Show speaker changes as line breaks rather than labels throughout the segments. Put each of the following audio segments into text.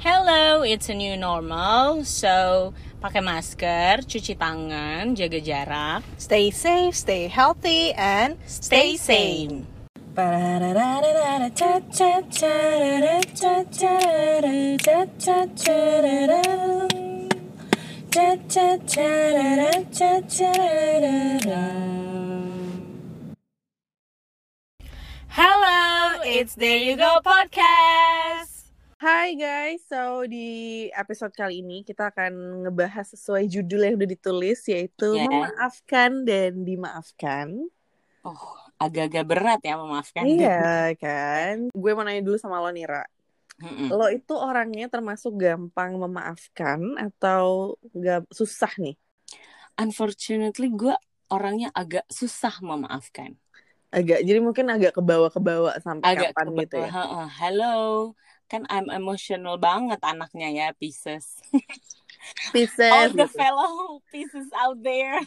Hello, it's a new normal. So, pakai masker, cuci tangan, jaga jarak,
Stay safe, stay healthy, and
stay sane. Hello, it's There You Go Podcast.
Hai guys, so di episode kali ini kita akan ngebahas sesuai judul yang udah ditulis yaitu
Ya.
memaafkan dan dimaafkan.
Oh, agak-agak berat ya memaafkan.
Iya kan? Gue mau nanya dulu sama lo Nira.
Mm-mm.
Lo itu orangnya termasuk gampang memaafkan atau gak susah nih?
Unfortunately, gue orangnya agak susah memaafkan.
Agak, jadi mungkin agak kebawa-kebawa sampai
Agak
kapan gitu ya?
Heeh, Halo, kan I'm emotional banget anaknya ya, Pisces.
Pieces.
All the
gitu.
fellow Pisces out there.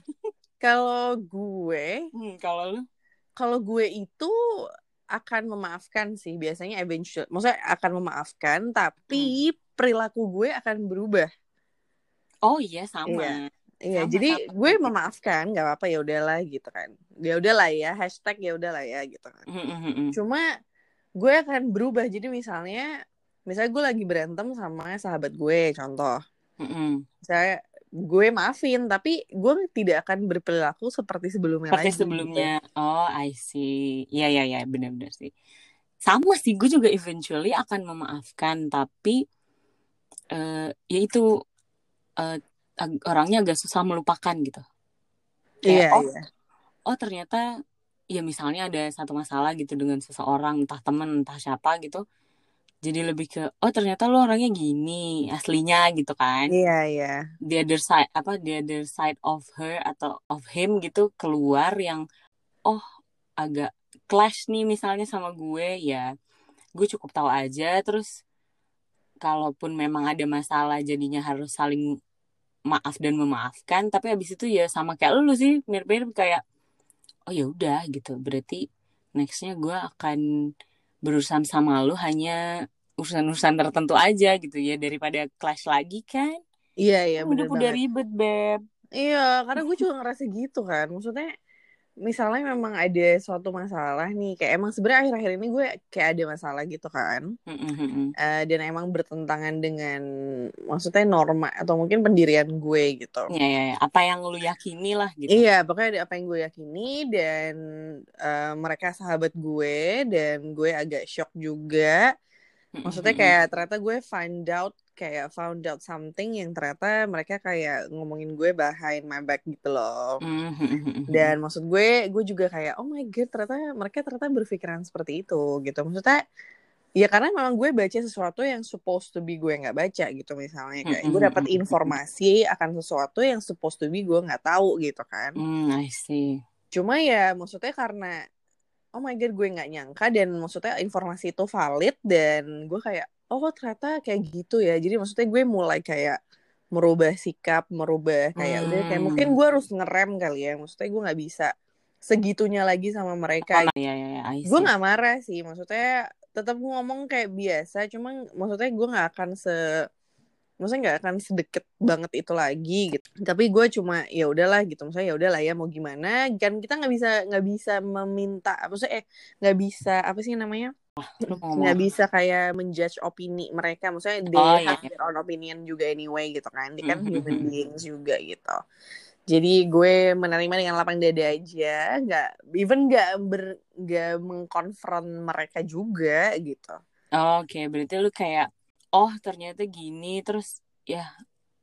Kalau gue,
Hmm, kalau lu?
kalau gue itu akan memaafkan sih biasanya eventual maksudnya akan memaafkan tapi
Hmm.
perilaku gue akan berubah
Oh iya sama.
Iya. iya
Sama,
jadi
sama.
gue memaafkan nggak apa-apa ya udahlah gitu kan ya udahlah ya hashtag ya udahlah ya gitu kan
Mm, mm, mm, mm.
cuma gue akan berubah jadi misalnya misalnya gue lagi berantem sama sahabat gue contoh
Mm, mm.
misalnya gue maafin tapi gue tidak akan berperilaku seperti sebelumnya
Seperti
lagi,
sebelumnya. Oh, I see. Iya, iya, iya, benar-benar sih. Sama sih, gue juga eventually akan memaafkan, tapi eh ya itu eh, ag- orangnya agak susah melupakan gitu.
gitu. iya
Kayak, oh,
iya
oh ternyata ya misalnya ada satu masalah gitu dengan seseorang entah temen entah siapa gitu jadi lebih ke oh ternyata lo orangnya gini aslinya gitu kan.
Iya iya.
The other side apa the other side of her atau of him gitu keluar yang oh agak clash nih misalnya sama gue ya. Gue cukup tahu aja terus kalaupun memang ada masalah jadinya harus saling maaf dan memaafkan tapi habis itu ya sama kayak lu sih mirip-mirip kayak oh ya udah gitu. Berarti nextnya gue akan berurusan sama lu hanya urusan-urusan tertentu aja gitu ya daripada clash lagi kan?
Iya iya
udah
bener
udah
banget.
ribet beb.
Iya, karena gue juga ngerasa gitu kan. Maksudnya, misalnya memang ada suatu masalah nih, kayak emang sebenarnya akhir-akhir ini gue kayak ada masalah gitu kan.
Mm-mm-mm.
Eh, dan emang bertentangan dengan, maksudnya norma atau mungkin pendirian gue gitu.
ya, ya, ya. apa yang lu yakini lah gitu
Iya, pokoknya ada apa yang gue yakini dan eh, mereka sahabat gue dan gue agak shock juga. Maksudnya kayak ternyata gue find out kayak found out something yang ternyata mereka kayak ngomongin gue behind my back gitu loh.
Mm-mm-mm.
Dan maksud gue, gue juga kayak, oh my god, ternyata mereka ternyata berpikiran seperti itu gitu. Maksudnya, ya karena memang gue baca sesuatu yang supposed to be gue nggak baca gitu misalnya. Kayak gue dapat informasi akan sesuatu yang supposed to be gue nggak tahu gitu kan.
Hmm, I see
Cuma ya maksudnya karena, oh my god, gue nggak nyangka dan maksudnya informasi itu valid dan gue kayak, oh ternyata kayak gitu ya. Jadi maksudnya gue mulai kayak merubah sikap, merubah kayak udah kayak
Hmm.
mungkin gue harus ngerem kali ya. Maksudnya gue nggak bisa segitunya lagi sama mereka.
oh, ya ya ya I
Gue nggak marah sih, maksudnya tetap ngomong kayak biasa. Cuma maksudnya gue nggak akan se maksudnya nggak akan sedekat banget itu lagi gitu. Tapi gue cuma ya udahlah gitu. Maksudnya ya udahlah ya mau gimana? Kan kita nggak bisa nggak bisa meminta maksudnya eh nggak bisa apa sih namanya? Nggak bisa kayak menjudge opini mereka. Maksudnya they
Oh, iya,
have
iya.
their own opinion juga anyway gitu kan. Dia kan
Mhm,
human
mhm.
beings juga gitu. Jadi gue menerima dengan lapang dada aja. Nggak even nggak ber nggak mengkonfront mereka juga gitu.
Oke, berarti lu kayak oh ternyata gini terus ya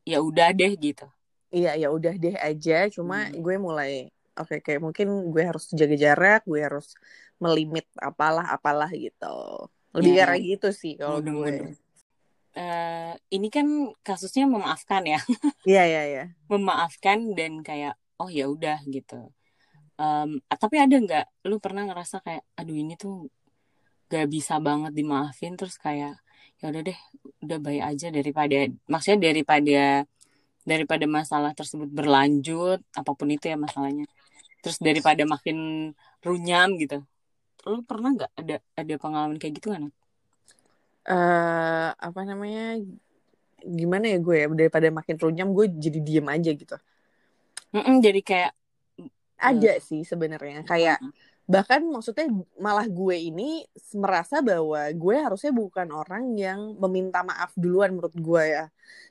ya udah deh gitu.
iya ya udah deh aja cuma
Hmm.
gue mulai oke kayak mungkin gue harus jaga jarak gue harus melimit apalah apalah gitu lebih
Ya,
kayak gitu sih kalau gue.
Eh, ini kan kasusnya memaafkan ya,
iya iya iya
memaafkan dan kayak oh ya udah gitu. Em, tapi ada nggak lu pernah ngerasa kayak aduh ini tuh gak bisa banget dimaafin terus kayak ya udah deh udah baik aja daripada maksudnya daripada daripada masalah tersebut berlanjut apa pun itu ya masalahnya. Terus daripada makin runyam gitu. Lu pernah nggak ada ada pengalaman kayak gitu kan
eh apa namanya gimana ya gue ya daripada makin runyam gue jadi diem aja gitu.
Mm-mm, jadi kayak
ada sih sebenarnya kayak
Mm,
bahkan maksudnya malah gue ini merasa bahwa gue harusnya bukan orang yang meminta maaf duluan menurut gue ya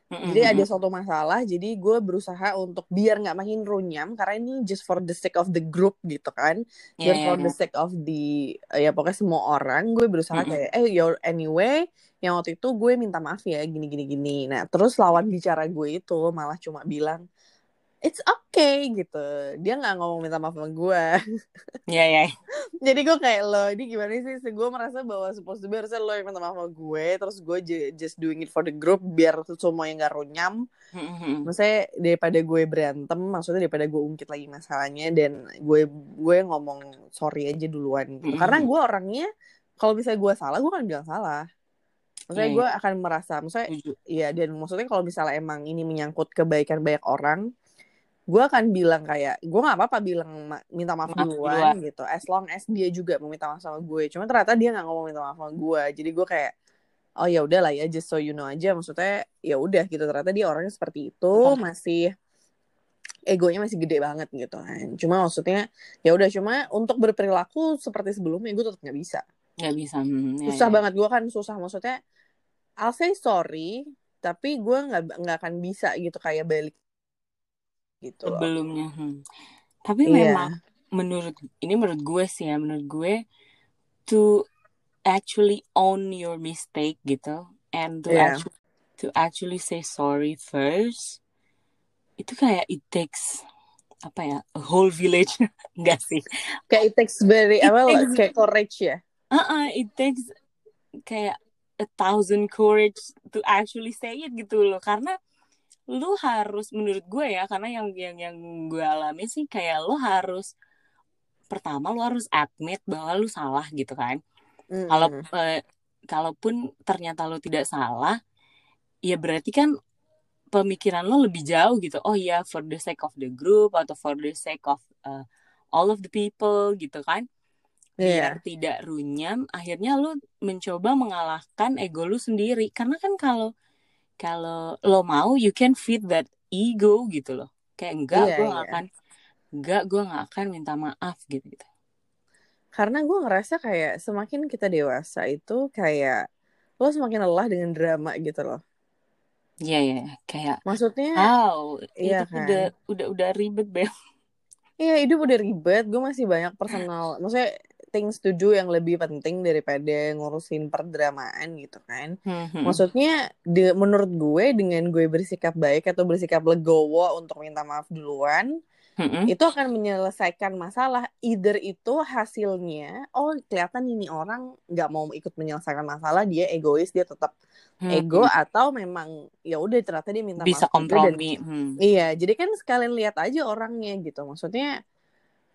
jadi ada suatu masalah jadi gue berusaha untuk biar nggak makin runyam karena ini just for the sake of the group gitu kan
Iya,
dan
iya,
for
iya.
the sake of the ya pokoknya semua orang gue berusaha
Mm-mm.
kayak eh your anyway yang waktu itu gue minta maaf ya gini gini gini nah terus lawan bicara gue itu malah cuma bilang it's okay gitu dia nggak ngomong minta maaf sama gue
Iya, iya.
jadi gue kayak lo ini gimana sih gue merasa bahwa supposed to be harusnya lo yang minta maaf sama gue terus gue just doing it for the group biar semuanya nggak runyam
Mm, mm, mm.
maksudnya daripada gue berantem maksudnya daripada gue ungkit lagi masalahnya dan gue gue ngomong sorry aja duluan gitu.
Mm-mm.
karena gue orangnya kalau misalnya gue salah gue kan bilang salah maksudnya
Iya,
gue akan merasa maksudnya
Setuju.
ya dan maksudnya kalau misalnya emang ini menyangkut kebaikan banyak orang gue akan bilang kayak gue nggak apa-apa bilang ma- minta maaf
Maaf
duluan gitu. As long as dia juga mau minta maaf sama gue. Cuma ternyata dia nggak ngomong minta maaf sama gue jadi gue kayak oh ya udah lah ya just so you know aja. Maksudnya ya udah gitu. Ternyata dia orangnya seperti itu
Betul.
masih egonya masih gede banget gitu kan. Cuma maksudnya ya udah. Cuma untuk berperilaku seperti sebelumnya gue tetap nggak bisa.
Nggak bisa. Mm, iya,
susah
iya.
banget gue kan susah. Maksudnya I'll say sorry tapi gue nggak nggak akan bisa gitu kayak balik gitu loh.
Sebelumnya. hmm. Tapi
Iya.
memang menurut ini menurut gue sih ya, menurut gue to actually own your mistake gitu and to
Iya.
actually to actually say sorry first itu kayak it takes apa ya a whole village enggak sih
kayak it takes very
It
apa
takes-
kayak courage ya
uh it takes kayak a thousand courage to actually say it gitu loh karena lu harus menurut gue ya karena yang yang yang gue alami sih kayak lu harus pertama lu harus admit bahwa lu salah gitu kan.
Mm-mm.
kalau eh, kalaupun ternyata lu tidak salah ya berarti kan pemikiran lo lebih jauh gitu. Oh ya for the sake of the group atau for the sake of uh, all of the people gitu kan. Biar tidak runyam akhirnya lu mencoba mengalahkan ego lu sendiri. Karena kan kalau kalau lo mau you can feed that ego gitu loh. Kayak enggak
Iya,
gue
iya.
akan enggak gue gak akan minta maaf gitu gitu
karena gue ngerasa kayak semakin kita dewasa itu kayak lo semakin lelah dengan drama gitu loh.
Iya iya kayak
maksudnya
wow
Iya
itu
kan?
udah udah udah ribet bel.
Iya hidup udah ribet, gue masih banyak personal, maksudnya things to do yang lebih penting daripada ngurusin perdramaan gitu kan.
Hmm,
Maksudnya de- menurut gue dengan gue bersikap baik atau bersikap legowo untuk minta maaf duluan,
Hmm,
itu akan menyelesaikan masalah. Either itu hasilnya, oh kelihatan ini orang nggak mau ikut menyelesaikan masalah, dia egois, dia tetap ego, atau memang ya udah ternyata dia minta
Hmm. bisa
maaf dan
kompromi Hmm.
Iya, jadi kan sekalian lihat aja orangnya gitu. Maksudnya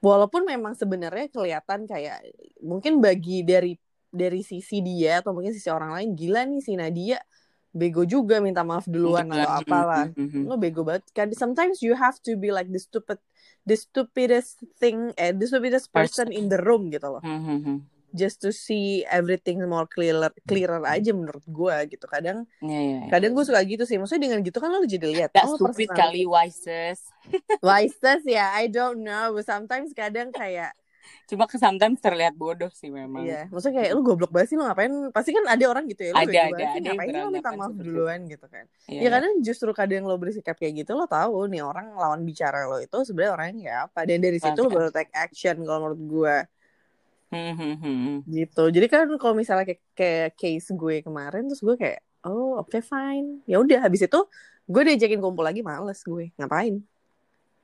walaupun memang sebenarnya kelihatan kayak mungkin bagi dari dari sisi dia atau mungkin sisi orang lain gila nih si Nadia bego juga minta maaf duluan atau apalah.
hmm, hmm,
Lo bego banget kan. Sometimes you have to be like the stupid the stupidest thing eh the stupidest person in the room gitu loh. Just to see everything more clearer clearer aja menurut gue gitu. Kadang
Iya, iya, iya.
kadang gue suka gitu sih. Maksudnya dengan gitu kan lo jadi lihat
Gak
oh
stupid kali wises
Wisest ya, I don't know. Sometimes kadang kayak,
Cuma ke sometimes terlihat bodoh sih memang.
iya, maksudnya kayak lu goblok banget sih lu ngapain? Pasti kan ada orang gitu ya, lu
Ada, ada,
sih,
ada yang
ngapain lu minta
beranggapan
maaf duluan gitu kan?
Iya,
Ya
iya.
kadang justru kadang lo bersikap kayak gitu lo tahu nih orang lawan bicara lo itu sebenarnya orangnya kayak apa dan dari situ lo
Kan.
baru take action kalau menurut gue
Hmm, hmm, hmm.
gitu. Jadi kan kalau misalnya kayak, kayak case gue kemarin terus gue kayak oh oke fine ya udah habis itu gue diajakin kumpul lagi males gue ngapain?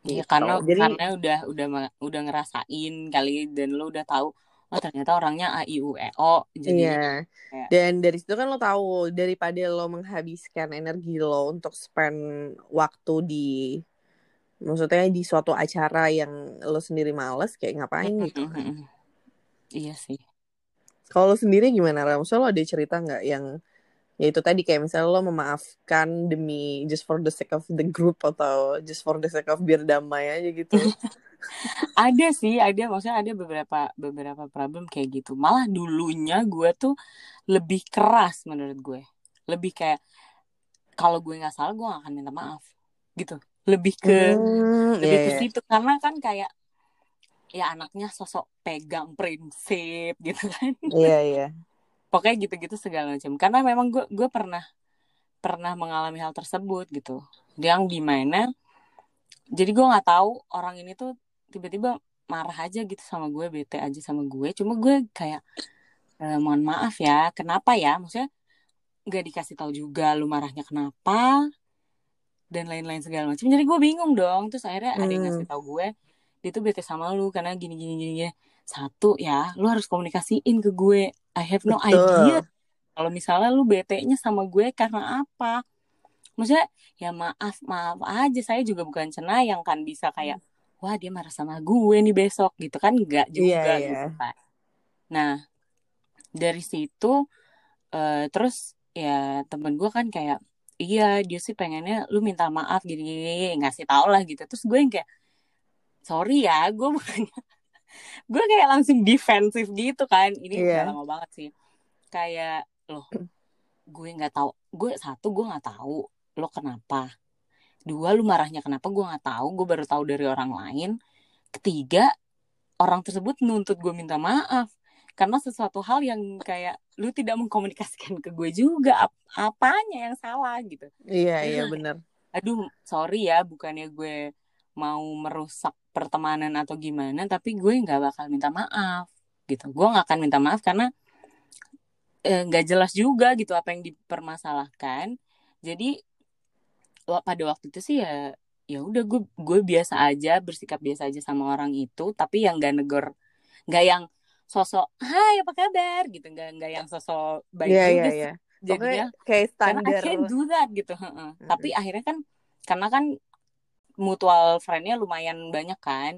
Iya
Gitu.
karena
Jadi-
karena udah udah udah ngerasain kali dan lo udah tahu oh ternyata orangnya a i u e o jadi
Iya.
kayak-
Dan dari situ kan lo tahu daripada lo menghabiskan energi lo untuk spend waktu di maksudnya di suatu acara yang lo sendiri males kayak ngapain
Hmm,
gitu kan.
Iya sih.
Kalau lo sendiri gimana Ram? Maksudnya lo ada cerita nggak yang ya itu tadi kayak misalnya lo memaafkan demi just for the sake of the group atau just for the sake of biar damai aja gitu.
ada sih ada. Maksudnya ada beberapa beberapa problem kayak gitu. Malah dulunya gue tuh lebih keras menurut gue. Lebih kayak kalau gue nggak salah gue gak akan minta maaf. Gitu. Lebih ke
Hmm,
lebih
iya,
ke
iya.
situ. Karena kan kayak ya anaknya sosok pegang prinsip gitu kan.
Iya, iya.
pokoknya gitu-gitu segala macam. Karena memang gue gue pernah pernah mengalami hal tersebut gitu. Yang di mana jadi gue nggak tahu orang ini tuh tiba-tiba marah aja gitu sama gue bete aja sama gue. Cuma gue kayak "Eh, mohon maaf ya kenapa ya? Maksudnya nggak dikasih tahu juga lu marahnya kenapa dan lain-lain segala macam. Jadi gue bingung dong. Terus akhirnya ada yang
Hmm.
ngasih tahu gue dia tuh bete sama lu karena gini gini gini, gini. satu ya lu harus komunikasiin ke gue. I have no
Betul.
idea kalau misalnya lu bete-nya sama gue karena apa. Maksudnya ya maaf maaf aja. Saya juga bukan cenayang kan. Bisa kayak wah dia marah sama gue nih besok. Gitu kan? Enggak juga
Iya, iya.
gitu kan. Nah dari situ eh, terus ya temen gue kan kayak iya dia sih pengennya lu minta maaf gini gini ngasih tau lah gitu. Terus gue yang kayak sorry ya gue bukannya gue kayak langsung defensif gitu kan. Ini udah
Iya.
lama banget sih. Kayak loh gue nggak tahu. Gue satu gue nggak tahu lo kenapa. Dua lu marahnya kenapa gue nggak tahu. Gue baru tahu dari orang lain. Ketiga orang tersebut nuntut gue minta maaf karena sesuatu hal yang kayak lu tidak mengkomunikasikan ke gue juga. Ap- apanya yang salah gitu.
Iya,
Jadi
iya
gue
bener.
aduh sorry ya bukannya gue mau merusak pertemanan atau gimana tapi gue nggak bakal minta maaf gitu gue nggak akan minta maaf karena eh, nggak jelas juga gitu apa yang dipermasalahkan jadi pada waktu itu sih ya ya udah gue gue biasa aja bersikap biasa aja sama orang itu tapi yang nggak negor nggak yang sosok hai apa kabar gitu nggak nggak yang sosok baik
iya,
juga sih
iya.
jadinya
Pokoknya kayak
karena I
standar.
can't do that gitu heeh. tapi akhirnya kan karena kan mutual friend-nya lumayan banyak kan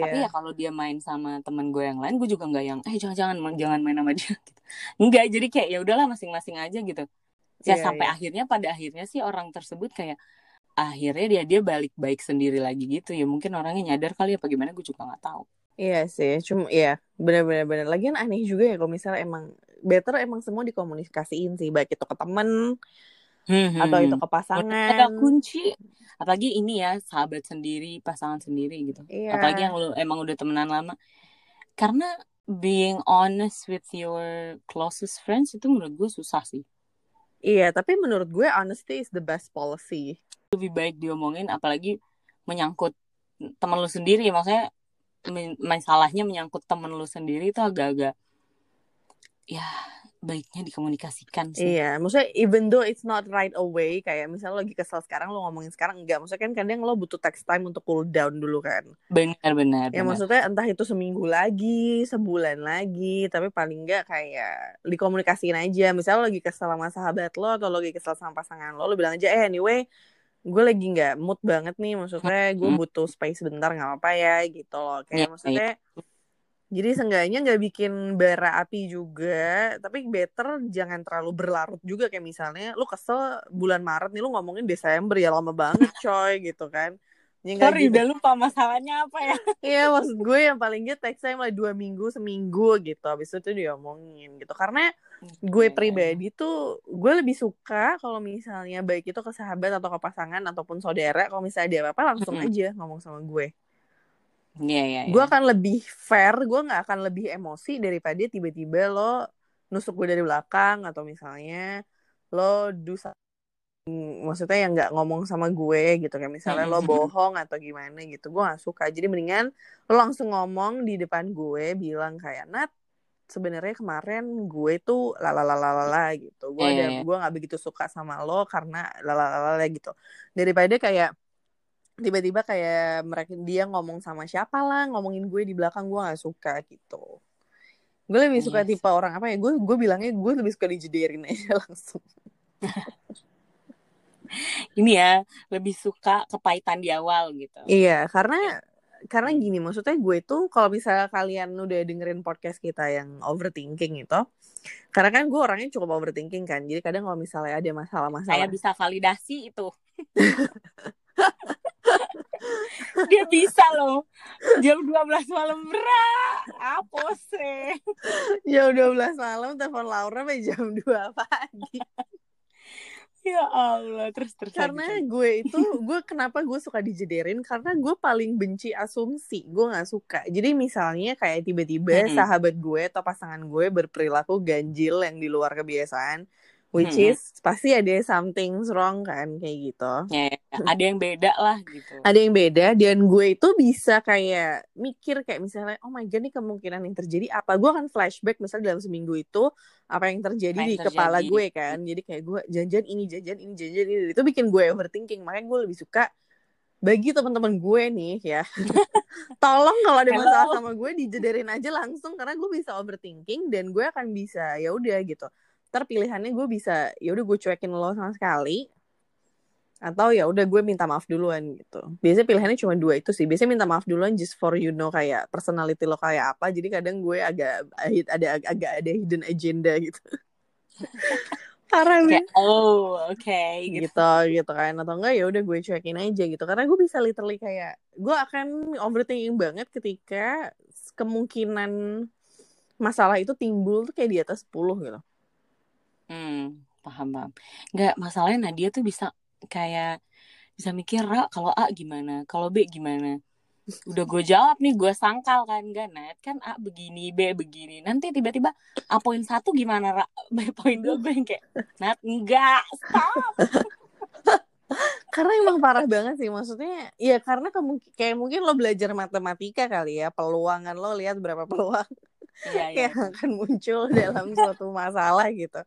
tapi ya kalau dia main sama temen gue yang lain gue juga nggak yang eh jangan jangan jangan main sama dia gitu. enggak jadi kayak ya udahlah masing-masing aja gitu ya
Iya,
sampai
iya.
akhirnya pada akhirnya sih orang tersebut kayak akhirnya dia dia balik baik sendiri lagi gitu ya mungkin orangnya nyadar kali apa gimana gue juga nggak tahu
Iya sih, cuma ya bener-bener bener. Lagian aneh juga ya kalau misalnya emang better emang semua dikomunikasiin sih, baik itu ke temen atau itu
Hmm.
ke pasangan.
ada kunci apalagi ini ya sahabat sendiri pasangan sendiri gitu apalagi
Iya,
yang lu emang udah temenan lama karena being honest with your closest friends itu menurut gue susah sih
iya. Tapi menurut gue honesty is the best policy.
lebih baik diomongin apalagi menyangkut temen lu sendiri maksudnya masalahnya menyangkut temen lu sendiri itu agak-agak ya baiknya dikomunikasikan sih
Iya, maksudnya even though it's not right away, kayak misalnya lo lagi kesel sekarang lo ngomongin sekarang enggak. Maksudnya kan kadang lo butuh text time untuk cool down dulu kan.
benar-benar
Ya
benar
maksudnya entah itu seminggu lagi, sebulan lagi, tapi paling enggak kayak dikomunikasiin aja. Misalnya lo lagi kesel sama sahabat lo atau lo lagi kesel sama pasangan lo, lo bilang aja, eh anyway, gue lagi nggak mood banget nih. Maksudnya gue
Hmm.
butuh space bentar nggak apa-apa ya gitu loh.
Iya,
Kayak maksudnya, jadi seenggaknya nggak bikin bara api juga, tapi better jangan terlalu berlarut juga. Kayak misalnya lo kesel bulan Maret nih lo ngomongin Desember ya lama banget coy gitu kan. Ya
sorry
gitu.
udah lupa masalahnya apa ya?
Iya maksud gue yang paling gitu time lah dua minggu seminggu gitu. Habis itu tuh diomongin gitu. Karena gue pribadi tuh Gue lebih suka kalau misalnya Baik itu ke sahabat atau ke pasangan Ataupun saudara. Kalau misalnya ada apa-apa langsung aja ngomong sama gue
iya iya
Gue
iya.
akan lebih fair Gue gak akan lebih emosi Daripada tiba-tiba lo Nusuk gue dari belakang Atau misalnya Lo some- Maksudnya yang gak ngomong sama gue gitu. Kayak misalnya lo bohong atau gimana gitu Gue gak suka. Jadi mendingan lo langsung ngomong di depan gue Bilang kayak Nat sebenarnya kemarin gue tuh lalalalala gitu. Gue
Iya,
ada
iya, iya.
gue nggak begitu suka sama lo karena lalalalala gitu. Daripada kayak tiba-tiba kayak mereka dia ngomong sama siapa lah ngomongin gue di belakang gue nggak suka gitu. Gue lebih suka
Iya
tipe orang apa ya gue gue bilangnya gue lebih suka dijederin aja langsung.
Ini ya lebih suka kepahitan di awal gitu.
Iya karena karena gini maksudnya gue tuh kalau misalnya kalian udah dengerin podcast kita yang overthinking itu karena kan gue orangnya cukup overthinking kan jadi kadang kalau misalnya ada masalah-masalah
saya bisa validasi itu dia bisa loh. Jam 12 malam berat apa sih?
Jam 12 malam telepon Laura sampai jam 2 pagi.
Ya Allah terus terus
karena
lagi,
gue itu gue kenapa gue suka dijederin? Karena gue paling benci asumsi. Gue nggak suka. Jadi misalnya kayak tiba-tiba
Mm-mm.
sahabat gue atau pasangan gue berperilaku ganjil yang di luar kebiasaan which
Mm-mm.
is pasti ada something wrong kan kayak gitu.
Ya, ya, ada yang beda lah gitu.
Ada yang beda dan gue itu bisa kayak mikir kayak misalnya oh my god nih kemungkinan yang terjadi. Apa gue akan flashback misalnya dalam seminggu itu apa yang terjadi
Apa yang
di kepala
terjadi.
gue kan. jadi kayak gue janjian ini janjian ini janjian ini. Itu bikin gue overthinking. Makanya gue lebih suka bagi teman-teman gue nih ya. Tolong kalau ada
Hello.
masalah sama gue dijederin aja langsung karena gue bisa overthinking dan gue akan bisa ya udah gitu ntar pilihannya gue bisa ya udah gue cuekin lo sama sekali. Atau ya udah gue minta maaf duluan gitu. Biasanya pilihannya cuma dua itu sih. Biasanya minta maaf duluan just for you know kayak personality lo kayak apa. Jadi kadang gue agak ada agak ada hidden agenda gitu. Parah
kayak oh oke gitu.
Gitu gitu kan. Atau enggak ya udah gue cuekin aja gitu. Karena gue bisa literally kayak gue akan overthinking banget ketika kemungkinan masalah itu timbul tuh kayak di atas 10 gitu
Hmm, paham paham. Nggak masalahnya Nadia tuh bisa kayak bisa mikir Ra kalau A gimana, kalau B gimana. Udah gue jawab nih, gue sangkal kan gak Nat kan A begini, B begini. Nanti tiba-tiba A poin satu gimana Ra, B poin dua gue yang kayak Nat enggak, stop.
karena emang parah banget sih maksudnya ya karena kamu kayak mungkin lo belajar matematika kali ya peluangan lo lihat berapa peluang
Iya iya.
yang akan muncul dalam suatu masalah gitu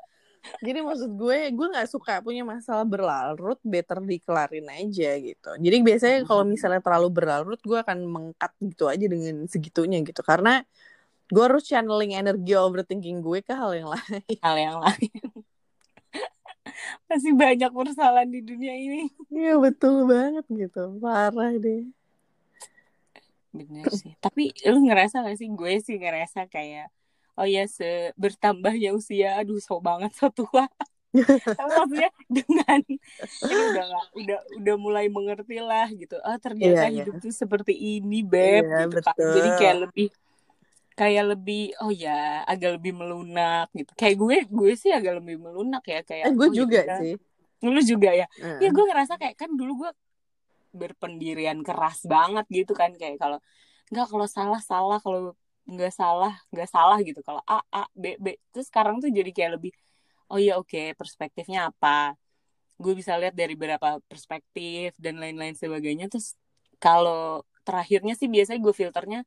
jadi maksud gue gue nggak suka punya masalah berlarut better dikelarin aja gitu jadi biasanya kalau misalnya terlalu berlarut gue akan mengkat gitu aja dengan segitunya gitu karena gue harus channeling energi overthinking gue ke hal yang lain
Hal yang lain. Masih banyak persoalan di dunia ini.
Iya betul banget gitu parah deh
Bener sih. Tapi lu ngerasa gak sih? Gue sih ngerasa kayak oh ya se bertambahnya usia. Aduh so banget so tua tapi maksudnya dengan ini udah gak, udah udah mulai mengerti lah gitu. Oh ternyata
Iya, iya.
hidup tuh seperti ini beb
Iya,
gitu kan jadi kayak lebih kayak lebih oh ya agak lebih melunak gitu. Kayak gue gue sih agak lebih melunak ya kayak
eh gue
oh, ya
juga
udah.
sih.
Lu juga ya?
Heeh.
ya gue ngerasa kayak kan dulu gue berpendirian keras banget gitu kan. Kayak kalau nggak kalau salah salah. Kalau nggak salah nggak salah gitu kalau a a b b terus sekarang tuh jadi kayak lebih oh ya oke perspektifnya apa gue bisa lihat dari beberapa perspektif dan lain-lain sebagainya terus kalau terakhirnya sih biasanya gue filternya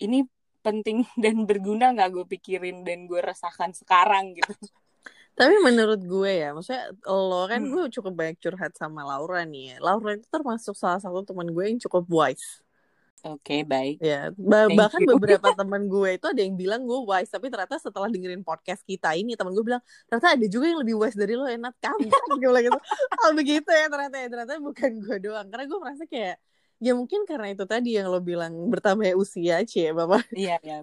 ini penting dan berguna nggak gue pikirin dan gue rasakan sekarang gitu
Tapi menurut gue ya, maksudnya lo kan
Hmm.
gue cukup banyak curhat sama Laura nih. ya. Laura itu termasuk salah satu teman gue yang cukup wise.
Oke baik
Ya, ba-
Thank
bahkan
you.
beberapa teman gue itu ada yang bilang gue wise, tapi ternyata setelah dengerin podcast kita ini teman gue bilang ternyata ada juga yang lebih wise dari lo enak kamu gue bilang gitu. Oh begitu ya ternyata ya ternyata bukan gue doang. Karena gue merasa kayak ya mungkin karena itu tadi yang lo bilang bertambah usia cie bapak
iya ya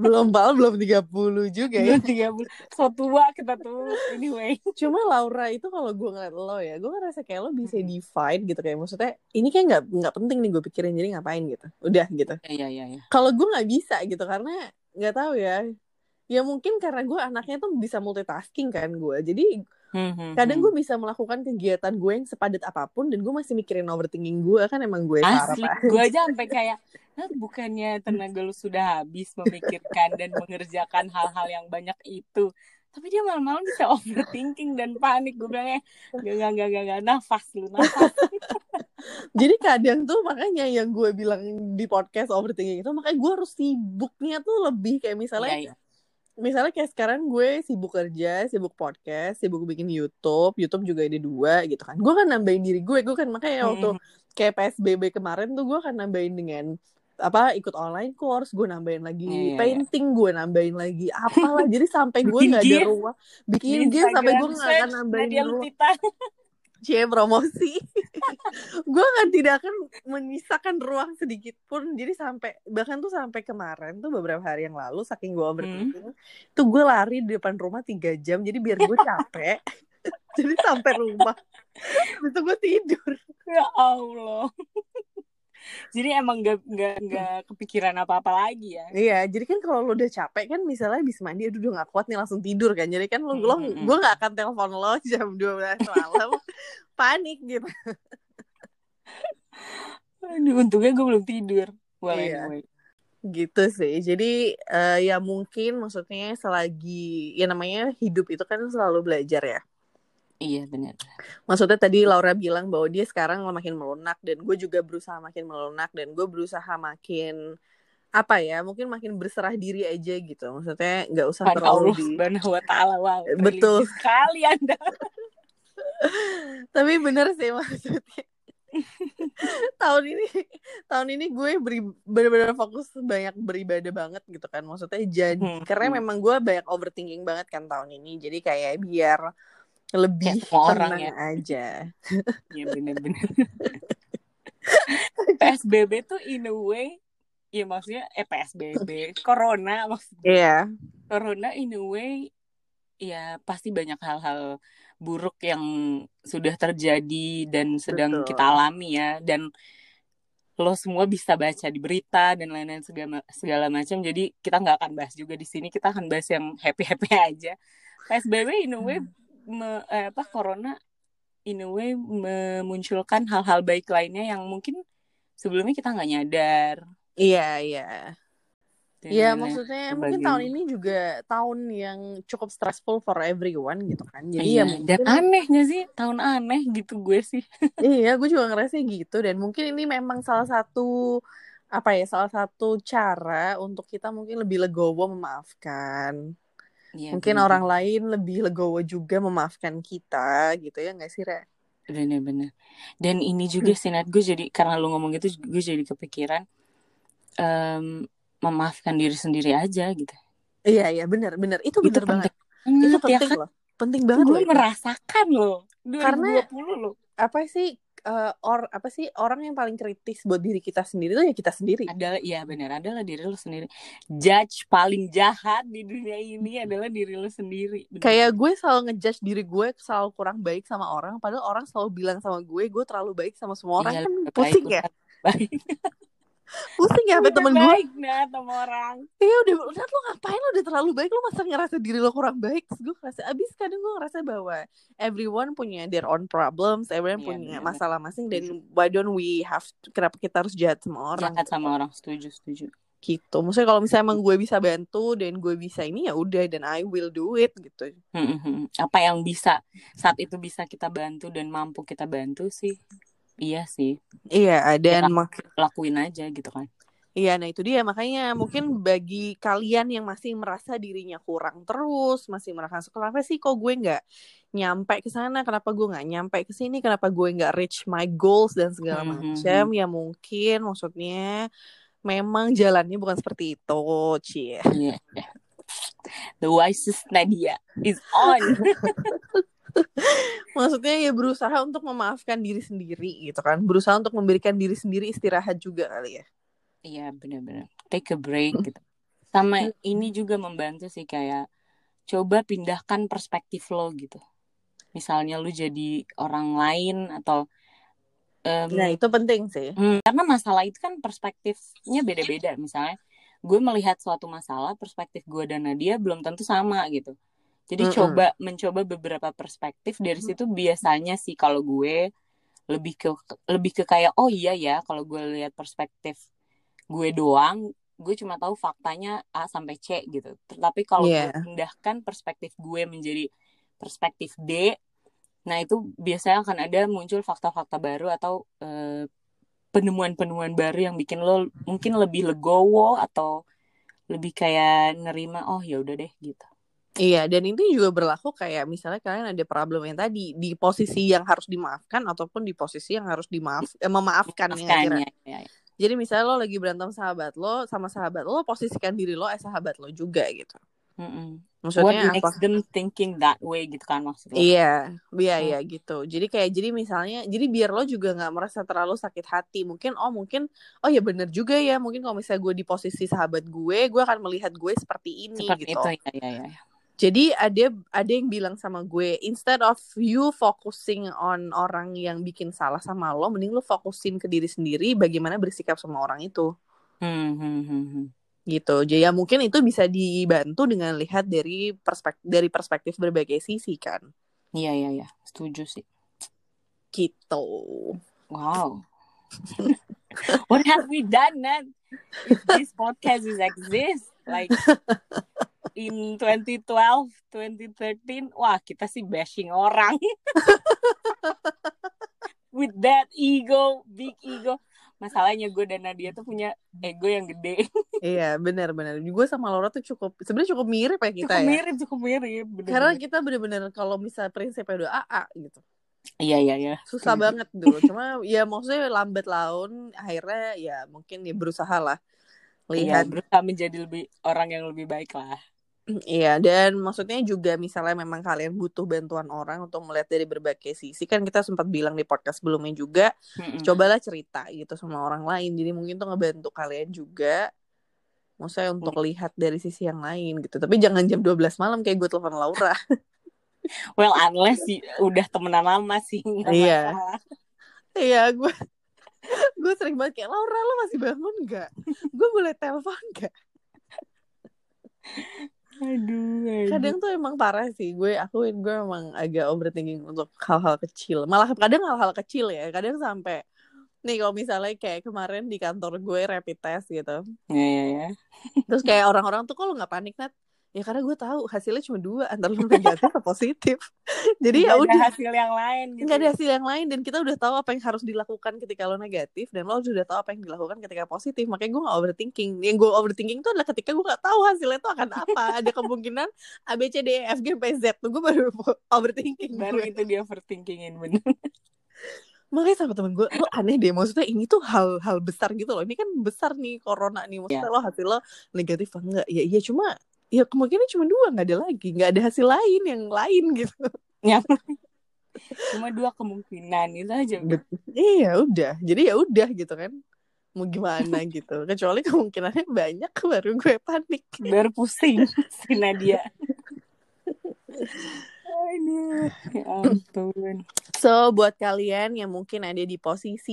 belum pal belum 30 juga ya
Belum tiga bulan. So tua kita tuh. Anyway.
Cuma Laura itu kalau gue ngeliat lo ya, gue ngerasa kayak lo bisa divide gitu kayak maksudnya ini kayak nggak nggak penting nih gue pikirin jadi ngapain gitu, udah gitu.
Iya, iya, iya.
Kalau gue nggak bisa gitu karena nggak tahu ya, ya mungkin karena gue anaknya tuh bisa multitasking kan gue, jadi
Hmm,
kadang gue bisa melakukan kegiatan gue yang sepadat apa pun dan gue masih mikirin overthinking gue kan emang gue
Asli. Gue aja sampai kayak, "Hah, bukannya tenaga lu sudah habis memikirkan dan mengerjakan hal-hal yang banyak itu. Tapi dia malam-malam bisa overthinking dan panik. Gue bilangnya, gak, gak, gak, gak, gak, nafas lu, nafas.
Jadi kadang tuh makanya yang gue bilang di podcast overthinking itu makanya gue harus sibuknya tuh lebih kayak misalnya
Iya, iya.
Misalnya kayak sekarang gue sibuk kerja, sibuk podcast, sibuk bikin YouTube, YouTube juga ada dua gitu kan. Gue kan nambahin diri gue, gue kan makanya waktu
Hmm,
kayak PSBB kemarin tuh gue kan nambahin dengan apa ikut online course, gue nambahin lagi
Iya, iya, iya.
painting, gue nambahin lagi apalah. Jadi sampai gue nggak ada ruang, bikin
Di
game sampai gue nggak akan nambahin ruang. Cie promosi. gue kan tidak akan menyisakan ruang sedikit pun. Jadi sampai bahkan tuh sampai kemarin tuh beberapa hari yang lalu saking gue overthinking, tuh gue lari di depan rumah tiga jam. Jadi biar gue capek. jadi sampai rumah, habis itu gue tidur.
Ya Allah. Jadi emang gak, gak, gak kepikiran apa-apa lagi ya
Iya, jadi kan kalau lo udah capek kan misalnya habis mandi aduh udah gak kuat nih langsung tidur kan. Jadi kan lo,
Hmm,
lo
hmm, hmm.
gue gak akan telepon lo jam 12 malam. Panik gitu.
Aduh, untungnya gue belum tidur well
Iya.
anyway
Gitu sih. Jadi eh, ya mungkin maksudnya selagi ya namanya hidup itu kan selalu belajar ya.
Iya benar
Maksudnya tadi Laura bilang bahwa dia sekarang makin melunak dan gue juga berusaha makin melunak dan gue berusaha makin apa ya mungkin makin berserah diri aja gitu. Maksudnya nggak usah
Pada
terlalu
Allah
di
wa ta'ala wow
Betul.
sekali anda.
Tapi bener sih maksudnya. Tahun ini tahun ini gue beri, bener-bener fokus banyak beribadah banget gitu kan. Maksudnya jadi
Hmm,
karena memang gue banyak overthinking banget kan tahun ini. Jadi kayak biar lebih
Kayak semua orang ya.
aja.
Ya benar-benar PSBB tuh in a way ya maksudnya eh PSBB corona maksudnya.
Iya.
Corona in a way ya pasti banyak hal-hal buruk yang sudah terjadi dan sedang
Betul.
kita alami ya. Dan lo semua bisa baca di berita dan lain-lain segala segala macam. Jadi kita nggak akan bahas juga di sini. Kita akan bahas yang happy happy aja PSBB in a way me- eh, apa corona in a way memunculkan hal-hal baik lainnya yang mungkin sebelumnya kita nggak nyadar.
Iya iya. Ya
lain-lain
maksudnya mungkin tahun ini juga tahun yang cukup stressful for everyone gitu kan. Jadi
Iya,
ya
dan
mungkin
aneh gak sih? Tahun aneh gitu gue sih.
Iya gue juga ngerasa gitu. Dan mungkin ini memang salah satu apa ya salah satu cara untuk kita mungkin lebih legowo memaafkan.
Iya,
mungkin
bener.
orang lain lebih legowo juga memaafkan kita gitu ya nggak sih Re?
bener-bener dan ini juga sih Nat gue jadi karena lu ngomong gitu gue jadi kepikiran em, memaafkan diri sendiri aja gitu
Iya iya benar benar itu
itu
benar banget.
penting
Itu
ya
penting
kan
loh. Penting banget
gue
loh. itu.
merasakan loh 2020
Karena-
loh
Apa sih eh, or apa sih orang yang paling kritis buat diri kita sendiri tuh ya kita sendiri.
adalah iya benar adalah diri lu sendiri. Judge paling jahat di dunia ini adalah diri lu sendiri Bener.
kayak gue selalu ngejudge diri gue selalu kurang baik sama orang padahal orang selalu bilang sama gue gue terlalu baik sama semua orang.
Iya,
kan pusing ya?
baik
pusing ya
Lu
temen gue
baik nah sama orang.
Iya udah udah lo ngapain? Lo udah terlalu baik lo masa ngerasa diri lo kurang baik? Terus gue ngerasa abis kadang gue ngerasa bahwa everyone punya their own problems everyone
Iya,
punya
bener.
masalah masing dan why don't we have to- kenapa kita harus jahat sama orang?
Jahat sama orang setuju setuju.
Gitu. Maksudnya kalau misalnya emang gue bisa bantu dan gue bisa ini ya udah dan I will do it gitu.
Hmm, apa yang bisa saat itu bisa kita bantu dan mampu kita bantu sih iya sih
iya dan
Ya.
mak
lakuin aja gitu kan
Iya, nah itu dia makanya mungkin bagi kalian yang masih merasa dirinya kurang terus, masih merasa kenapa sih kok gue nggak nyampe ke sana, kenapa gue nggak nyampe ke sini, kenapa gue nggak reach my goals dan segala
Mhm.
macam, ya mungkin maksudnya memang jalannya bukan seperti itu, cie.
Iya. the wisest Nadia is on
Maksudnya ya berusaha untuk memaafkan diri sendiri gitu kan, berusaha untuk memberikan diri sendiri istirahat juga kali ya.
iya benar-benar take a break gitu sama ini juga membantu sih kayak coba pindahkan perspektif lo gitu misalnya lu jadi orang lain atau em,
Nah itu penting sih.
Hmm, karena masalah itu kan perspektifnya beda-beda. Misalnya, gue melihat suatu masalah, perspektif gue dan Nadia belum tentu sama gitu. Jadi
Mm-mm.
coba mencoba beberapa perspektif dari situ biasanya sih kalau gue lebih ke lebih ke kayak oh iya ya kalau gue lihat perspektif gue doang, gue cuma tahu faktanya A sampai C gitu. Tapi kalau
Iya.
gue pindahkan perspektif gue menjadi perspektif D, nah itu biasanya akan ada muncul fakta-fakta baru atau eh, penemuan-penemuan baru yang bikin lo mungkin lebih legowo atau lebih kayak nerima oh ya udah deh gitu.
Iya, dan itu juga berlaku kayak misalnya kalian ada problem yang tadi di posisi yang harus dimaafkan ataupun di posisi yang harus dimaaf eh, memaafkan ya, kira.
ya, ya.
Jadi misalnya lo lagi berantem sahabat lo sama sahabat lo, posisikan diri lo eh sahabat lo juga gitu.
Mm-mm.
Maksudnya
What
apa?
makes them thinking that way gitu kan maksud lo?
Iya, iya,
Hmm.
iya gitu. Jadi kayak jadi misalnya, jadi biar lo juga nggak merasa terlalu sakit hati. Mungkin oh mungkin oh ya bener juga ya. Mungkin kalau misalnya gue di posisi sahabat gue, gue akan melihat gue seperti ini
Seperti
gitu.
itu ya, ya, ya.
Jadi ada ada yang bilang sama gue, instead of you focusing on orang yang bikin salah sama lo, mending lo fokusin ke diri sendiri bagaimana bersikap sama orang itu.
Hmm, hmm, hmm, hmm.
Gitu. Jadi ya mungkin itu bisa dibantu dengan lihat dari perspektif dari perspektif berbagai sisi kan.
Iya, iya, iya. Setuju sih.
Gitu.
Wow. What have we done, Nat? If this podcast is exist, like in 2012, 2013, wah kita sih bashing orang. With that ego, big ego. Masalahnya gue dan Nadia tuh punya ego yang gede.
iya, benar-benar. Gue sama Laura tuh cukup sebenarnya cukup mirip ya kita
cukup
ya.
mirip, cukup mirip. Bener
Karena kita bener-bener kalau misalnya prinsipnya udah AA gitu.
Iya, iya, iya.
Susah banget dulu. Cuma ya maksudnya lambat laun akhirnya ya mungkin ya berusaha lah.
Iya,
Lihat
berusaha menjadi lebih orang yang lebih baik lah.
Iya, dan maksudnya juga misalnya memang kalian butuh bantuan orang untuk melihat dari berbagai sisi. Kan kita sempat bilang di podcast sebelumnya juga,
Mm-mm.
cobalah cerita gitu sama orang lain. Jadi mungkin tuh ngebantu kalian juga. Maksudnya untuk lihat dari sisi yang lain gitu. Tapi jangan jam 12 malam kayak gue telepon Laura.
Well, unless sih udah temenan lama sih.
Iya. Iya, gue gue sering banget kayak Laura lo masih bangun nggak? Gue boleh telepon nggak?
Aduh, aduh.
Kadang tuh emang parah sih. Gue akuin gue emang agak overthinking untuk hal-hal kecil. Malah kadang hal-hal kecil ya. Kadang sampai nih kalau misalnya kayak kemarin di kantor gue rapid test gitu.
Ya, ya, ya.
Terus kayak orang-orang tuh kok lo nggak panik Nat? Ya karena gue tahu hasilnya cuma dua antara lo negatif atau positif. Jadi ya udah
hasil yang lain gitu.
nggak ada hasil yang lain dan kita udah tahu apa yang harus dilakukan ketika lo negatif dan lo sudah tahu apa yang dilakukan ketika positif makanya gue nggak overthinking yang gue overthinking tuh adalah ketika gue nggak tahu hasilnya itu akan apa ada kemungkinan A B C D E F G P Z tuh gue baru overthinking
Baru
gue.
itu dia overthinkingin bener.
makanya sama temen gue lo aneh deh maksudnya ini tuh hal-hal besar gitu loh ini kan besar nih corona nih maksudnya lo hasil lo negatif apa enggak ya iya cuma ya kemungkinan cuma dua nggak ada lagi nggak ada hasil lain yang lain gitu
Ya. Cuma dua kemungkinan itu aja. udah.
iya udah jadi ya udah gitu kan mau gimana gitu kecuali kemungkinannya banyak baru gue panik
Baru pusing si Nadia. Aduh, ya ampun.
so buat kalian yang mungkin ada di posisi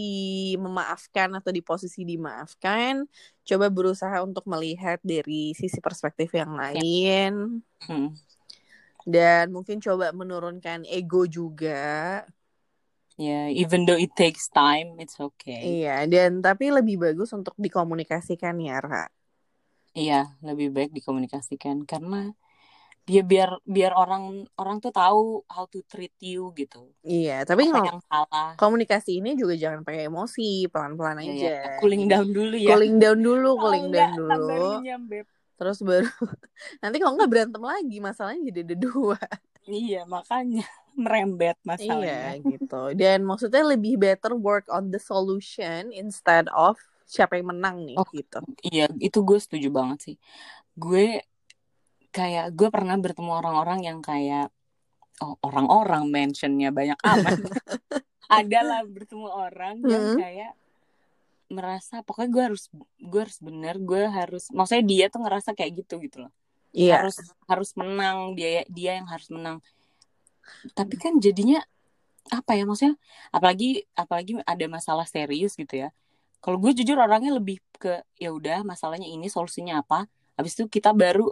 memaafkan atau di posisi dimaafkan coba berusaha untuk melihat dari sisi perspektif yang lain
Hmm.
dan mungkin coba menurunkan ego juga
Ya, even though it takes time, it's okay.
iya dan tapi lebih bagus untuk dikomunikasikan ya Ra
Iya, lebih baik dikomunikasikan karena dia biar biar orang orang tuh tahu how to treat you gitu.
iya tapi
Apa yang salah.
komunikasi ini juga jangan pakai emosi pelan-pelan
Ya,
aja
ya. Cooling down dulu ya.
cooling down dulu cooling
enggak,
down
tambah
dulu
Beb.
terus baru nanti kalau nggak berantem lagi masalahnya jadi ada dua
Iya, makanya merembet
iya
masalahnya.
gitu dan maksudnya lebih better work on the solution instead of siapa yang menang nih
Oh.
gitu
Iya, itu gue setuju banget sih. Gue kayak gue pernah bertemu orang-orang yang kayak oh orang-orang mentionnya banyak amat. Adalah bertemu orang yang
Hmm.
kayak merasa pokoknya gue harus gue harus bener gue harus maksudnya dia tuh ngerasa kayak gitu gitu loh.
Iya.
Harus harus menang dia dia yang harus menang. Tapi kan jadinya apa ya maksudnya apalagi apalagi ada masalah serius gitu ya. Kalau gue jujur orangnya lebih ke ya udah masalahnya ini solusinya apa? Habis itu kita baru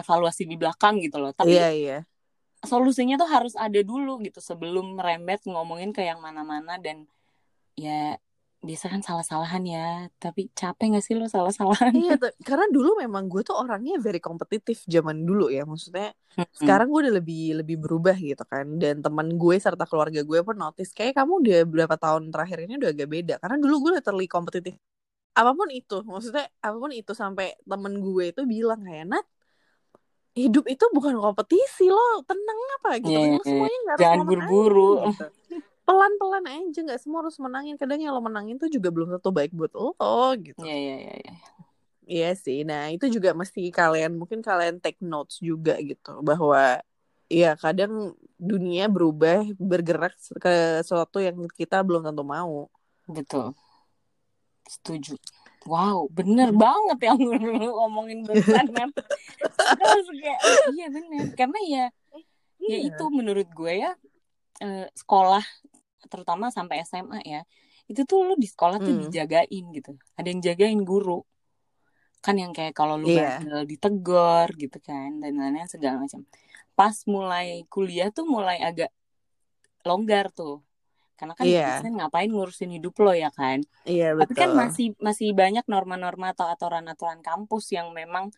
evaluasi di belakang gitu loh. Tapi
iya iya.
solusinya tuh harus ada dulu gitu sebelum merembet ngomongin ke yang mana-mana dan ya biasa kan salah-salahan ya. Tapi capek gak sih lo salah-salahan?
Iya tuh. karena dulu memang gue tuh orangnya very kompetitif zaman dulu ya. Maksudnya
Mm-mm.
sekarang gue udah lebih lebih berubah gitu kan. Dan teman gue serta keluarga gue pun notice kayak kamu udah berapa tahun terakhir ini udah agak beda. Karena dulu gue literally kompetitif. Apa pun itu maksudnya apa pun itu sampai temen gue itu bilang kayak Nat hidup itu bukan kompetisi lo tenang apa gitu
Iya,
Lo semuanya nggak harus
jangan buru-buru.
gitu. pelan-pelan aja nggak semua harus menangin kadang yang lo menangin tuh juga belum tentu baik buat lo gitu
Iya, iya, iya, iya.
Iya sih. Nah, itu juga mesti kalian mungkin kalian take notes juga gitu bahwa ya kadang dunia berubah bergerak ke sesuatu yang kita belum tentu mau.
betul setuju wow bener banget yang ngomongin barusan kan terus kayak iya bener karena ya ya
Iya.
itu menurut gue ya eh, sekolah terutama sampai SMA ya itu tuh lu di sekolah tuh
Hmm.
dijagain gitu ada yang jagain guru kan yang kayak kalau lu
Iya.
bandel ditegur gitu kan dan lain-lain segala macam pas mulai kuliah tuh mulai agak longgar tuh karena kan
Iya.
dosen ngapain ngurusin hidup lo ya kan
Iya
tapi kan
betul.
masih masih banyak norma-norma atau aturan-aturan kampus yang memang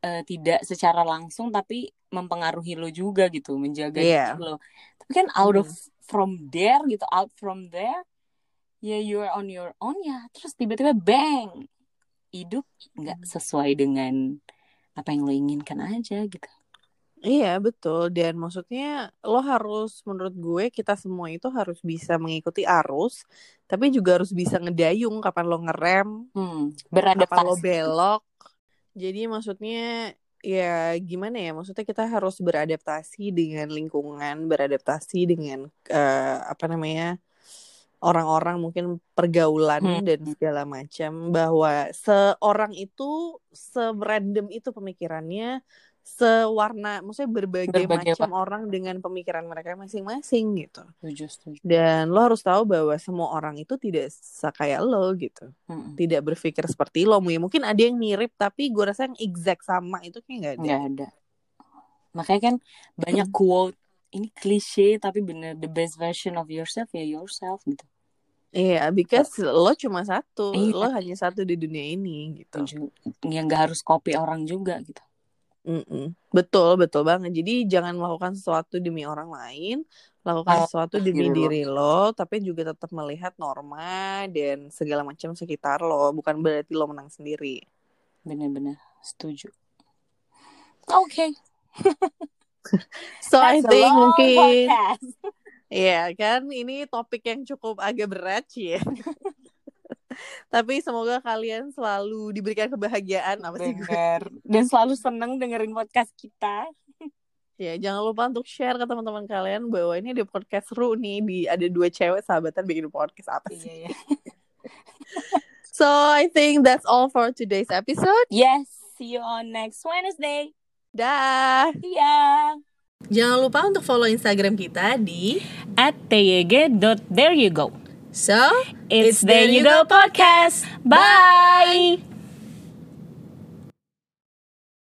eh, tidak secara langsung tapi mempengaruhi lo juga gitu menjaga
Iya.
diri lo tapi kan out of
Hmm.
from there gitu out from there ya you are on your own ya terus tiba-tiba bang hidup nggak
Hmm.
sesuai dengan apa yang lo inginkan aja gitu
Iya betul. Dan maksudnya lo harus menurut gue kita semua itu harus bisa mengikuti arus tapi juga harus bisa ngedayung kapan lo ngerem
hmm,
kapan lo
beradaptasi
belok. Jadi maksudnya ya gimana ya maksudnya kita harus beradaptasi dengan lingkungan beradaptasi dengan eh, apa namanya orang-orang mungkin pergaulan
Hmm.
dan segala macam bahwa seorang itu se-random itu pemikirannya sewarna maksudnya berbagai,
Berbagai
macam orang dengan pemikiran mereka masing-masing gitu
setuju setuju
dan lo harus tahu bahwa semua orang itu tidak kayak lo gitu
Mm-mm.
tidak berpikir seperti lo mungkin ada yang mirip tapi gue rasa yang exact sama itu kayak nggak ada
nggak ada makanya kan banyak
Hmm.
quote ini klise tapi bener the best version of yourself ya yourself gitu
Iya, because lo cuma satu,
Iya.
lo hanya satu di dunia ini gitu.
Setuju. ya nggak harus copy orang juga gitu
Mm-mm. Betul, betul banget. Jadi jangan melakukan sesuatu demi orang lain, lakukan
Oh,
sesuatu demi
diri lo.
tapi juga tetap melihat norma dan segala macam sekitar lo. Bukan berarti lo menang sendiri.
bener-bener setuju oke
So I
That's a
think mungkin,
podcast.
ya kan, ini topik yang cukup agak berat sih ya. Tapi semoga kalian selalu diberikan kebahagiaan apa sih gue?
Dan selalu seneng dengerin podcast kita
Ya, jangan lupa untuk share ke teman-teman kalian bahwa ini ada podcast seru nih di ada dua cewek sahabatan bikin podcast apa sih.
iya ya
So, I think that's all for today's episode.
yes see you on next Wednesday
Dah.
see ya
Jangan lupa untuk follow Instagram kita di
at tyg.there you go
So,
It's There You Go Podcast. Bye.